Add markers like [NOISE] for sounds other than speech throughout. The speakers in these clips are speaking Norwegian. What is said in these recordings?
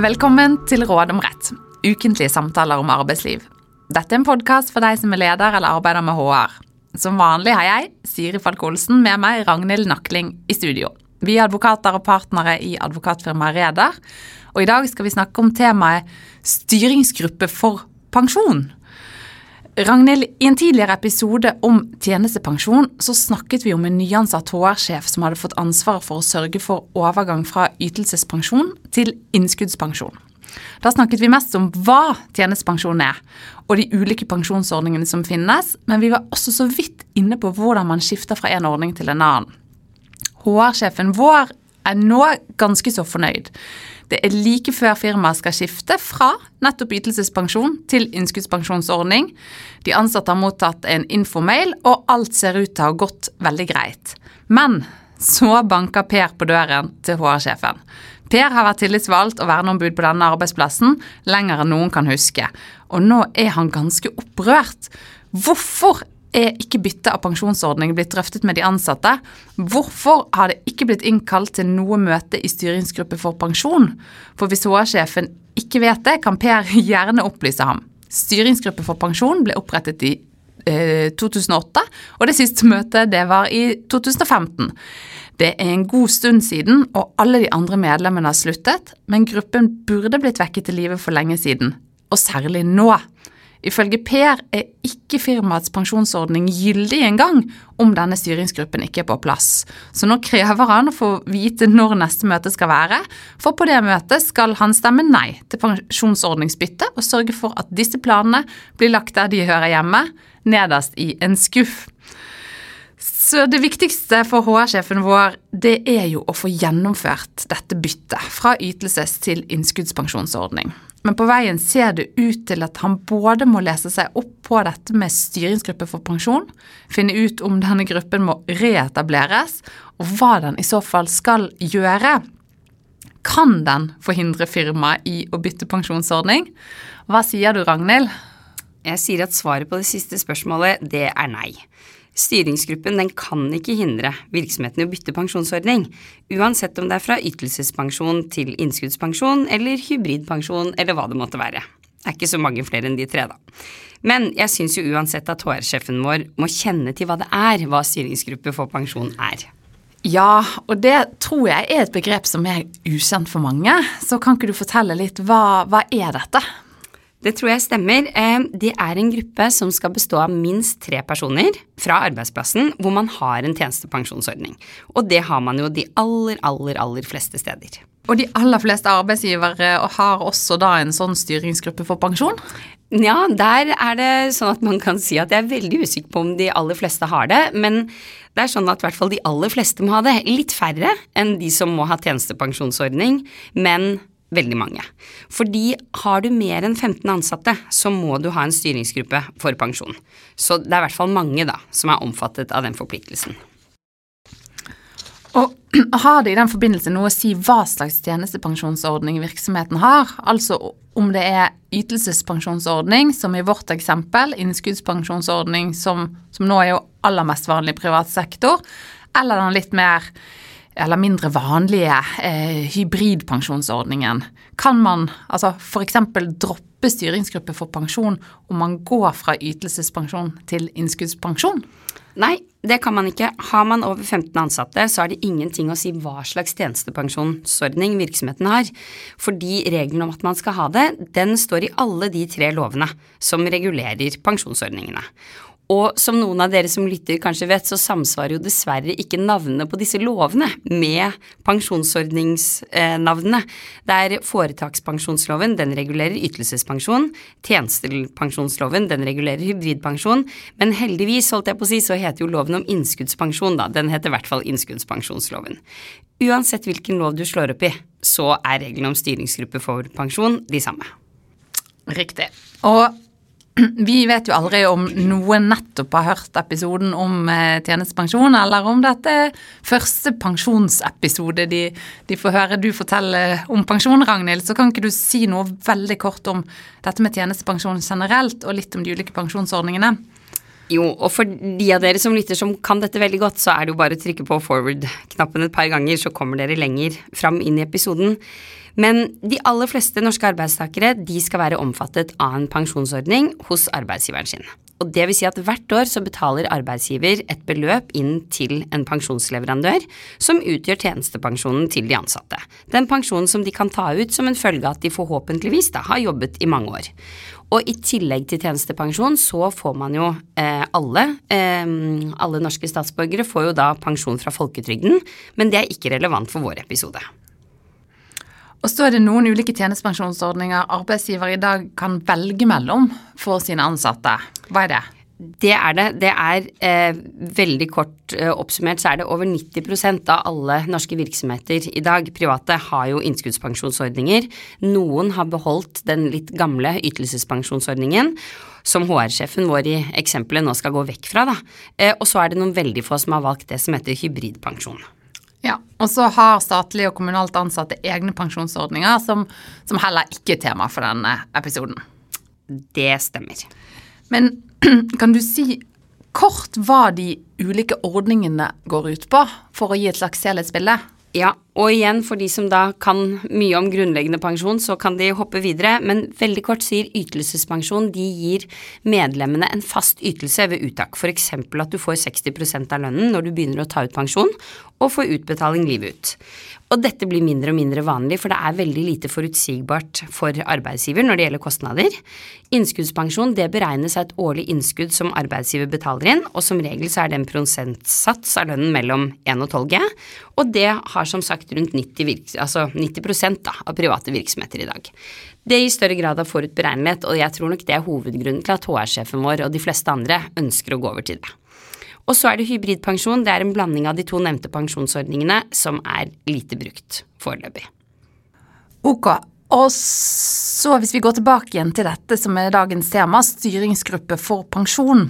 Velkommen til Råd om rett, ukentlige samtaler om arbeidsliv. Dette er en podkast for deg som er leder eller arbeider med HR. Som vanlig har jeg, Siri Falk Olsen, med meg Ragnhild Nakling i studio. Vi er advokater og partnere i advokatfirmaet Reder, og i dag skal vi snakke om temaet styringsgruppe for pensjon. Ragnhild, i en tidligere episode om tjenestepensjon så snakket vi om en nyansatt HR-sjef som hadde fått ansvaret for å sørge for overgang fra ytelsespensjon til innskuddspensjon. Da snakket vi mest om hva tjenestepensjon er, og de ulike pensjonsordningene som finnes, men vi var også så vidt inne på hvordan man skifter fra en ordning til en annen. HR-sjefen vår er nå ganske så fornøyd. Det er like før firmaet skal skifte fra nettopp ytelsespensjon til innskuddspensjonsordning. De ansatte har mottatt en infomail, og alt ser ut til å ha gått veldig greit. Men så banker Per på døren til HR-sjefen. Per har vært tillitsvalgt og verneombud på denne arbeidsplassen lenger enn noen kan huske, og nå er han ganske opprørt. Hvorfor er ikke bytte av pensjonsordning blitt drøftet med de ansatte? Hvorfor har det ikke blitt innkalt til noe møte i styringsgruppe for pensjon? For hvis HR-sjefen ikke vet det, kan Per gjerne opplyse ham. Styringsgruppe for pensjon ble opprettet i eh, 2008, og det siste møtet det var i 2015. Det er en god stund siden, og alle de andre medlemmene har sluttet, men gruppen burde blitt vekket til live for lenge siden, og særlig nå. Ifølge Per er ikke firmaets pensjonsordning gyldig engang om denne styringsgruppen ikke er på plass. Så nå krever han å få vite når neste møte skal være, for på det møtet skal han stemme nei til pensjonsordningsbytte og sørge for at disse planene blir lagt der de hører hjemme, nederst i en skuff. Så det viktigste for HR-sjefen vår, det er jo å få gjennomført dette byttet fra ytelses- til innskuddspensjonsordning. Men på veien ser det ut til at han både må lese seg opp på dette med styringsgruppe for pensjon, finne ut om denne gruppen må reetableres, og hva den i så fall skal gjøre. Kan den forhindre firmaet i å bytte pensjonsordning? Hva sier du, Ragnhild? Jeg sier at svaret på det siste spørsmålet, det er nei. Styringsgruppen den kan ikke hindre virksomheten i å bytte pensjonsordning, uansett om det er fra ytelsespensjon til innskuddspensjon eller hybridpensjon eller hva det måtte være. Det er ikke så mange flere enn de tre, da. Men jeg syns jo uansett at HR-sjefen vår må kjenne til hva det er hva styringsgruppe for pensjon er. Ja, og det tror jeg er et begrep som er ukjent for mange. Så kan ikke du fortelle litt, hva, hva er dette? Det tror jeg stemmer. Det er en gruppe som skal bestå av minst tre personer fra arbeidsplassen hvor man har en tjenestepensjonsordning. Og det har man jo de aller, aller, aller fleste steder. Og de aller fleste arbeidsgivere har også da en sånn styringsgruppe for pensjon? Ja, der er det sånn at man kan si at jeg er veldig usikker på om de aller fleste har det. Men det er sånn at i hvert fall de aller fleste må ha det. Litt færre enn de som må ha tjenestepensjonsordning, men veldig mange. Fordi har du mer enn 15 ansatte, så må du ha en styringsgruppe for pensjon. Så det er i hvert fall mange da, som er omfattet av den forpliktelsen. Og [CLEARS THROAT] har det i den forbindelse noe å si hva slags tjenestepensjonsordning virksomheten har? Altså om det er ytelsespensjonsordning, som i vårt eksempel, innskuddspensjonsordning, som, som nå er jo aller mest vanlig i privat sektor, eller den litt mer eller mindre vanlige eh, hybridpensjonsordningen. Kan man altså f.eks. droppe styringsgruppe for pensjon om man går fra ytelsespensjon til innskuddspensjon? Nei, det kan man ikke. Har man over 15 ansatte, så er det ingenting å si hva slags tjenestepensjonsordning virksomheten har. Fordi regelen om at man skal ha det, den står i alle de tre lovene som regulerer pensjonsordningene. Og som noen av dere som lytter kanskje vet, så samsvarer jo dessverre ikke navnene på disse lovene med pensjonsordningsnavnene. Det er foretakspensjonsloven, den regulerer ytelsespensjon. Tjenestepensjonsloven, den regulerer hybridpensjon. Men heldigvis, holdt jeg på å si, så heter jo loven om innskuddspensjon, da. Den heter i hvert fall innskuddspensjonsloven. Uansett hvilken lov du slår opp i, så er reglene om styringsgruppe for pensjon de samme. Riktig. Og [CLEARS THROAT] vi vet jo aldri om noen nettopp har hørt episoden om eh, tjenestepensjon, eller om dette er første pensjonsepisode de, de, får høre du fortelle om pensjon, Ragnhild. Så kan ikke du si noe veldig kort om dette med tjenestepensjon generelt, og litt om de ulike pensjonsordningene? Jo, og for de av dere som lytter som kan dette veldig godt, så er det jo bare å trykke på forward-knappen et par ganger, så kommer dere lenger fram inn i episoden. Men de aller fleste norske arbeidstakere de skal være omfattet av en pensjonsordning hos arbeidsgiveren sin. Og det vil si at hvert år så betaler arbeidsgiver et beløp inn til en pensjonsleverandør som utgjør tjenestepensjonen til de ansatte. Den pensjonen som de kan ta ut som en følge av at de forhåpentligvis da har jobbet i mange år. Og i tillegg til tjenestepensjon så får man jo eh, alle, eh, alle norske statsborgere får jo da pensjon fra folketrygden, men det er ikke relevant for vår episode. Og så er det noen ulike tjenestepensjonsordninger arbeidsgiver i dag kan velge mellom for sine ansatte. Hva er det? Det er det. Det er eh, veldig kort eh, oppsummert så er det over 90% av alle norske virksomheter i dag, private, har jo innskuddspensjonsordninger. Noen har beholdt den litt gamle ytelsespensjonsordningen, som HR-sjefen vår i eksempelet nå skal gå vekk fra, da. Eh, og så er det noen veldig få som har valgt det som heter hybridpensjon. Ja, Og så har statlige og kommunalt ansatte egne pensjonsordninger, som, som heller ikke er tema for denne episoden. Det stemmer. Men [CLEARS THROAT] kan du si kort hva de ulike ordningene går ut på, for å gi et slags helhetsbilde? Ja, og igjen for de som da kan mye om grunnleggende pensjon, så kan de hoppe videre, men veldig kort sier ytelsespensjon de gir medlemmene en fast ytelse ved uttak, f.eks. at du får 60% av lønnen når du begynner å ta ut pensjon, og får utbetaling livet ut. Og dette blir mindre og mindre vanlig, for det er veldig lite forutsigbart for arbeidsgiver når det gjelder kostnader. Innskuddspensjon det beregnes av et årlig innskudd som arbeidsgiver betaler inn, og som regel så er det en prosentsats av lønnen mellom 1 og 12 G, og det har som sagt rundt 90, altså 90 da, av private virksomheter i dag. Det gir større grad av forutberegnelighet, og jeg tror nok det er hovedgrunnen til at HR-sjefen vår og de fleste andre ønsker å gå over til det. Og så er det hybridpensjon. Det er en blanding av de to nevnte pensjonsordningene som er lite brukt foreløpig. Ok. Og så hvis vi går tilbake igjen til dette som er dagens tema, styringsgruppe for pensjon.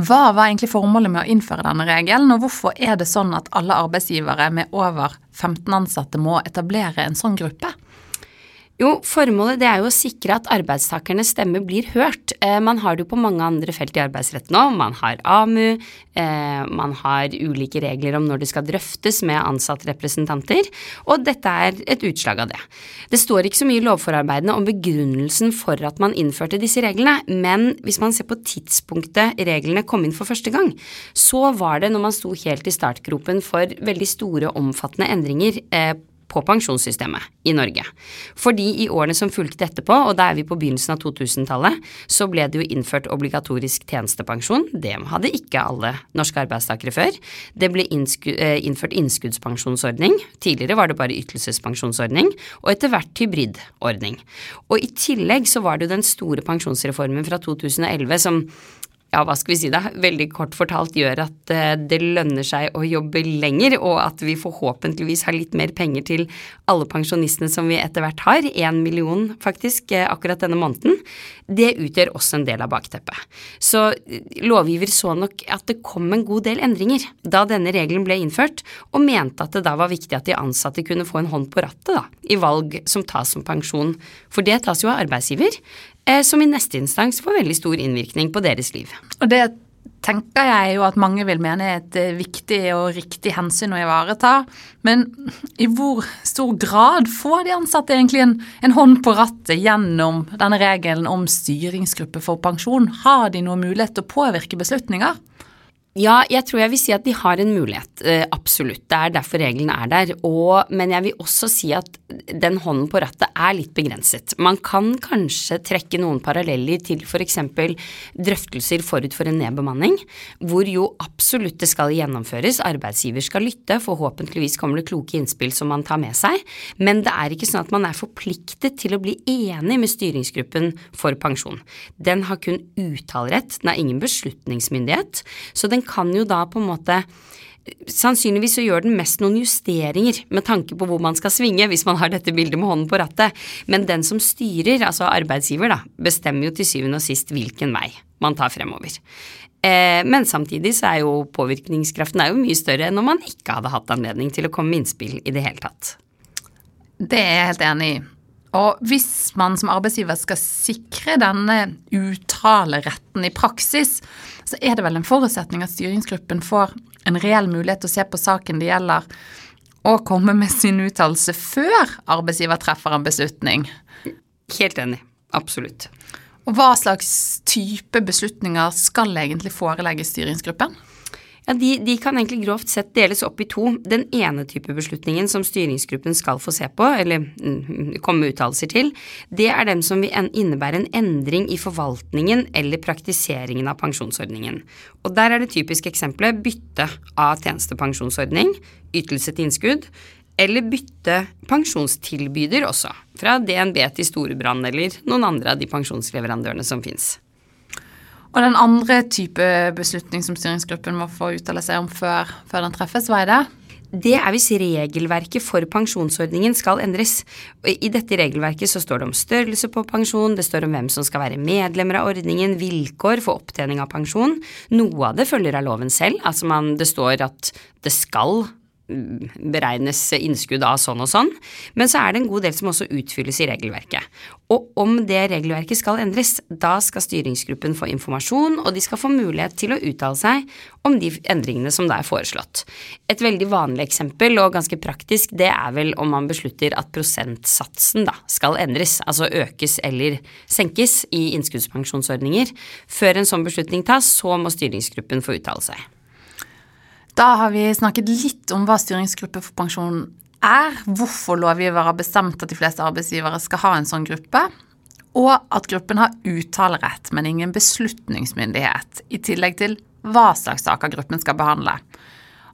Hva var egentlig formålet med å innføre denne regelen, og hvorfor er det sånn at alle arbeidsgivere med over 15 ansatte må etablere en sånn gruppe? Jo, formålet det er jo å sikre at arbeidstakernes stemme blir hørt. Eh, man har det jo på mange andre felt i arbeidsretten nå. Man har AMU, eh, man har ulike regler om når det skal drøftes med ansattrepresentanter, og dette er et utslag av det. Det står ikke så mye i lovforarbeidene om begrunnelsen for at man innførte disse reglene, men hvis man ser på tidspunktet reglene kom inn for første gang, så var det når man sto helt i startgropen for veldig store, omfattende endringer eh, på pensjonssystemet i Norge. Fordi i årene som fulgte etterpå, og da er vi på begynnelsen av 2000-tallet, så ble det jo innført obligatorisk tjenestepensjon. Det hadde ikke alle norske arbeidstakere før. Det ble eh, innført innskuddspensjonsordning. Tidligere var det bare ytelsespensjonsordning, og etter hvert hybridordning. Og i tillegg så var det jo den store pensjonsreformen fra 2011 som ja, hva skal vi si da, veldig kort fortalt gjør at eh, det lønner seg å jobbe lenger, og at vi forhåpentligvis har litt mer penger til alle pensjonistene som vi etter hvert har, én million faktisk eh, akkurat denne måneden, det utgjør også en del av bakteppet. Så eh, lovgiver så nok at det kom en god del endringer da denne regelen ble innført, og mente at det da var viktig at de ansatte kunne få en hånd på rattet da, i valg som tas som pensjon, for det tas jo av arbeidsgiver, som i neste instans får veldig stor innvirkning på deres liv. Og det tenker jeg jo at mange vil mene er et eh, viktig og riktig hensyn å ivareta. Men i hvor stor grad får de ansatte egentlig en, en hånd på rattet gjennom denne regelen om styringsgruppe for pensjon? Har de noen mulighet til å påvirke beslutninger? Ja, jeg tror jeg vil si at de har en mulighet, eh, absolutt. Det er derfor reglene er der. Og, men jeg vil også si at den hånden på rattet er litt begrenset. Man kan kanskje trekke noen paralleller til f.eks. drøftelser forut for en nedbemanning, hvor jo absolutt det skal gjennomføres. Arbeidsgiver skal lytte, forhåpentligvis kommer det kloke innspill som man tar med seg. Men det er ikke sånn at man er forpliktet til å bli enig med styringsgruppen for pensjon. Den har kun uttalerett, den har ingen beslutningsmyndighet. så den den kan jo da på en måte Sannsynligvis så gjør den mest noen justeringer med tanke på hvor man skal svinge, hvis man har dette bildet med hånden på rattet. Men den som styrer, altså arbeidsgiver, da, bestemmer jo til syvende og sist hvilken vei man tar fremover. Eh, men samtidig så er jo påvirkningskraften er jo mye større enn om man ikke hadde hatt anledning til å komme med innspill i det hele tatt. Det er jeg helt enig i. Og hvis man som arbeidsgiver skal sikre denne uttaleretten i praksis, så er det vel en forutsetning at styringsgruppen får en reell mulighet til å se på saken det gjelder, og komme med sin uttalelse før arbeidsgiver treffer en beslutning. Helt enig. Absolutt. Og hva slags type beslutninger skal egentlig forelegges styringsgruppen? Ja, de, de, kan egentlig grovt sett deles opp i to. Den ene type beslutningen som styringsgruppen skal få se på, eller mm, komme med uttalelser til, det er dem som vil innebære en endring i forvaltningen eller praktiseringen av pensjonsordningen. Og der er det typiske eksempelet bytte av tjenestepensjonsordning, ytelse til innskudd, eller bytte pensjonstilbyder også, fra DNB til Storebrand eller noen andre av de pensjonsleverandørene som fins. Og den andre type beslutning som styringsgruppen må få uttale seg om før, før den treffes, hva er det? Det er hvis regelverket for pensjonsordningen skal endres. I dette regelverket så står det om størrelse på pensjon, det står om hvem som skal være medlemmer av ordningen, vilkår for opptjening av pensjon. Noe av det følger av loven selv, altså man, det står at det skal beregnes innskudd av sånn og sånn, men så er det en god del som også utfylles i regelverket. Og om det regelverket skal endres, da skal styringsgruppen få informasjon, og de skal få mulighet til å uttale seg om de endringene som da er foreslått. Et veldig vanlig eksempel, og ganske praktisk, det er vel om man beslutter at prosentsatsen da skal endres, altså økes eller senkes i innskuddspensjonsordninger. Før en sånn beslutning tas, så må styringsgruppen få uttale seg. Da har vi snakket litt om hva styringsgruppe for pensjon er, hvorfor lovgiver har bestemt at de fleste arbeidsgivere skal ha en sånn gruppe, og at gruppen har uttalerett, men ingen beslutningsmyndighet, i tillegg til hva slags saker gruppen skal behandle.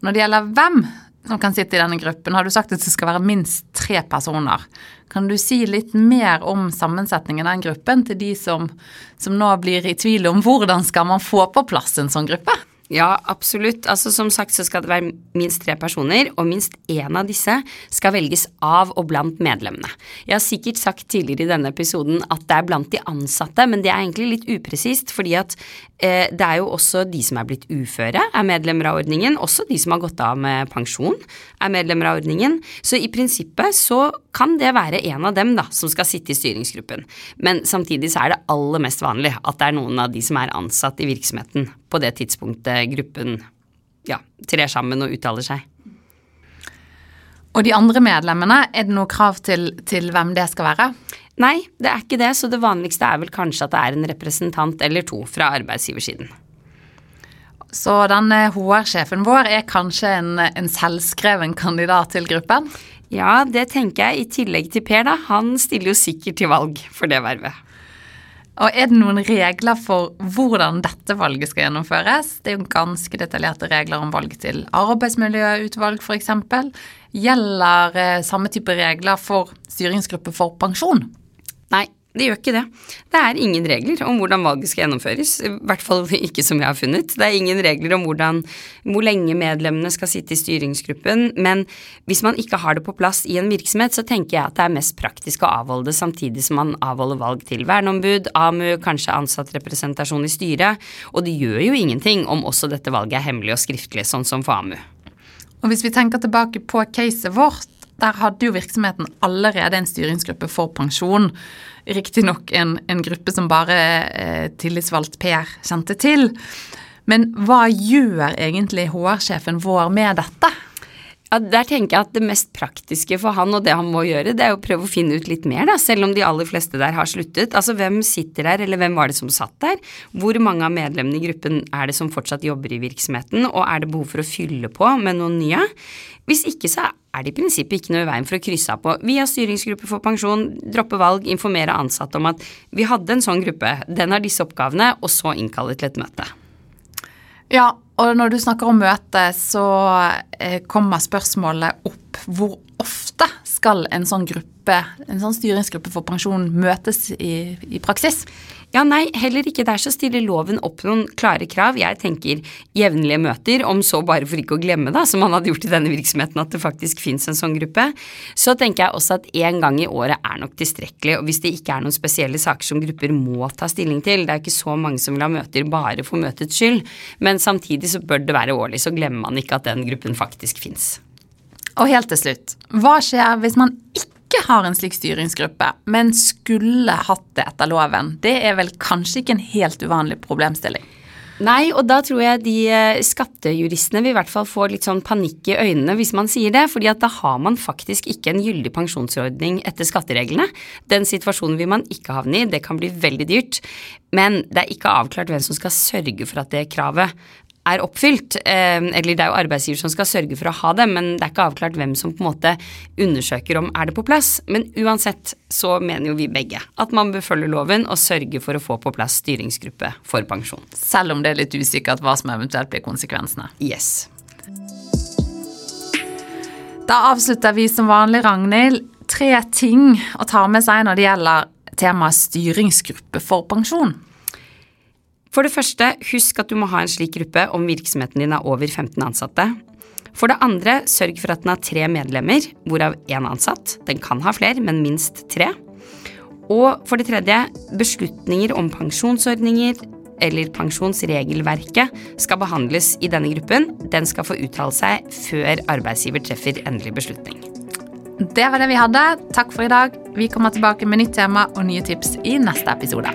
Når det gjelder hvem som kan sitte i denne gruppen, har du sagt at det skal være minst tre personer. Kan du si litt mer om sammensetningen av den gruppen til de som, som nå blir i tvil om hvordan skal man få på plass en sånn gruppe? Ja, absolutt. Altså, som sagt så skal det være minst tre personer, og minst én av disse skal velges av og blant medlemmene. Jeg har sikkert sagt tidligere i denne episoden at det er blant de ansatte, men det er egentlig litt upresist, fordi at eh, det er jo også de som er blitt uføre, er medlemmer av ordningen. Også de som har gått av med pensjon, er medlemmer av ordningen. Så i prinsippet så kan det være en av dem da, som skal sitte i styringsgruppen. Men samtidig så er det aller mest vanlig at det er noen av de som er ansatt i virksomheten på det tidspunktet gruppen ja, trer sammen og uttaler seg. Og de andre medlemmene, er det noe krav til, til, hvem det skal være? Nei, det er ikke det, så det vanligste er vel kanskje at det er en representant eller to fra arbeidsgiversiden. Så den HR-sjefen vår er kanskje en, en selvskreven kandidat til gruppen? Ja, det tenker jeg, i tillegg til Per, da. Han stiller jo sikkert til valg for det vervet. Og Er det noen regler for hvordan dette valget skal gjennomføres? Det er jo ganske detaljerte regler om valg til arbeidsmiljøutvalg f.eks. Gjelder eh, samme type regler for styringsgruppe for pensjon? Nei, det gjør ikke det. Det er ingen regler om hvordan valget skal gjennomføres, i hvert fall ikke som jeg har funnet. Det er ingen regler om hvordan, hvor lenge medlemmene skal sitte i styringsgruppen, men hvis man ikke har det på plass i en virksomhet, så tenker jeg at det er mest praktisk å avholde det samtidig som man avholder valg til verneombud, AMU, kanskje ansattrepresentasjon i styret, og det gjør jo ingenting om også dette valget er hemmelig og skriftlig, sånn som for AMU. Og hvis vi tenker tilbake på caset vårt, der hadde jo virksomheten allerede en styringsgruppe for pensjon. Riktignok en, en gruppe som bare eh, tillitsvalgt Per kjente til. Men hva gjør egentlig HR-sjefen vår med dette? Der tenker jeg at det mest praktiske for han og det han må gjøre, det er å prøve å finne ut litt mer, da, selv om de aller fleste der har sluttet. Altså hvem sitter der, eller hvem var det som satt der? Hvor mange av medlemmene i gruppen er det som fortsatt jobber i virksomheten, og er det behov for å fylle på med noen nye? Hvis ikke så er det i prinsippet ikke noe i veien for å krysse av på via styringsgruppe for pensjon, droppe valg, informere ansatte om at vi hadde en sånn gruppe, den har disse oppgavene, og så innkalle til et møte. Ja, og når du snakker om møte, så eh, kommer spørsmålet opp. Hvor skal en sånn gruppe, en sånn styringsgruppe for pensjon møtes i, i praksis? Ja, nei, heller ikke der så stiller loven opp noen klare krav. Jeg tenker jevnlige møter, om så bare for ikke å glemme, da, som man hadde gjort i denne virksomheten, at det faktisk fins en sånn gruppe. Så tenker jeg også at én gang i året er nok tilstrekkelig, og hvis det ikke er noen spesielle saker som grupper må ta stilling til, det er ikke så mange som vil ha møter bare for møtets skyld, men samtidig så bør det være årlig, så glemmer man ikke at den gruppen faktisk fins. Og helt til slutt, hva skjer hvis man ikke har en slik styringsgruppe, men skulle hatt det etter loven. Det er vel kanskje ikke en helt uvanlig problemstilling? Nei, og da tror jeg de eh, skattejuristene vil i hvert fall få litt sånn panikk i øynene hvis man sier det, fordi at da har man faktisk ikke en gyldig pensjonsordning etter skattereglene. Den situasjonen vil man ikke havne i, det kan bli veldig dyrt. Men det er ikke avklart hvem som skal sørge for at det kravet er oppfylt. Eh, eller det er jo arbeidsgiver som skal sørge for å ha det, men det er ikke avklart hvem som på en måte undersøker om er det på plass. Men uansett så mener jo vi begge at man bør følge loven og sørge for å få på plass styringsgruppe for pensjon. Selv om det er litt usikkert hva som eventuelt blir konsekvensene. Yes. Da avslutter vi som vanlig, Ragnhild. Tre ting å ta med seg når det gjelder temaet styringsgruppe for pensjon. For det første, husk at du må ha en slik gruppe om virksomheten din er over 15 ansatte. For det andre, sørg for at den har tre medlemmer, hvorav én ansatt. Den kan ha flere, men minst tre. Og for det tredje, beslutninger om pensjonsordninger eller pensjonsregelverket skal behandles i denne gruppen. Den skal få uttale seg før arbeidsgiver treffer endelig beslutning. Det var det vi hadde. Takk for i dag. Vi kommer tilbake med nytt tema og nye tips i neste episode.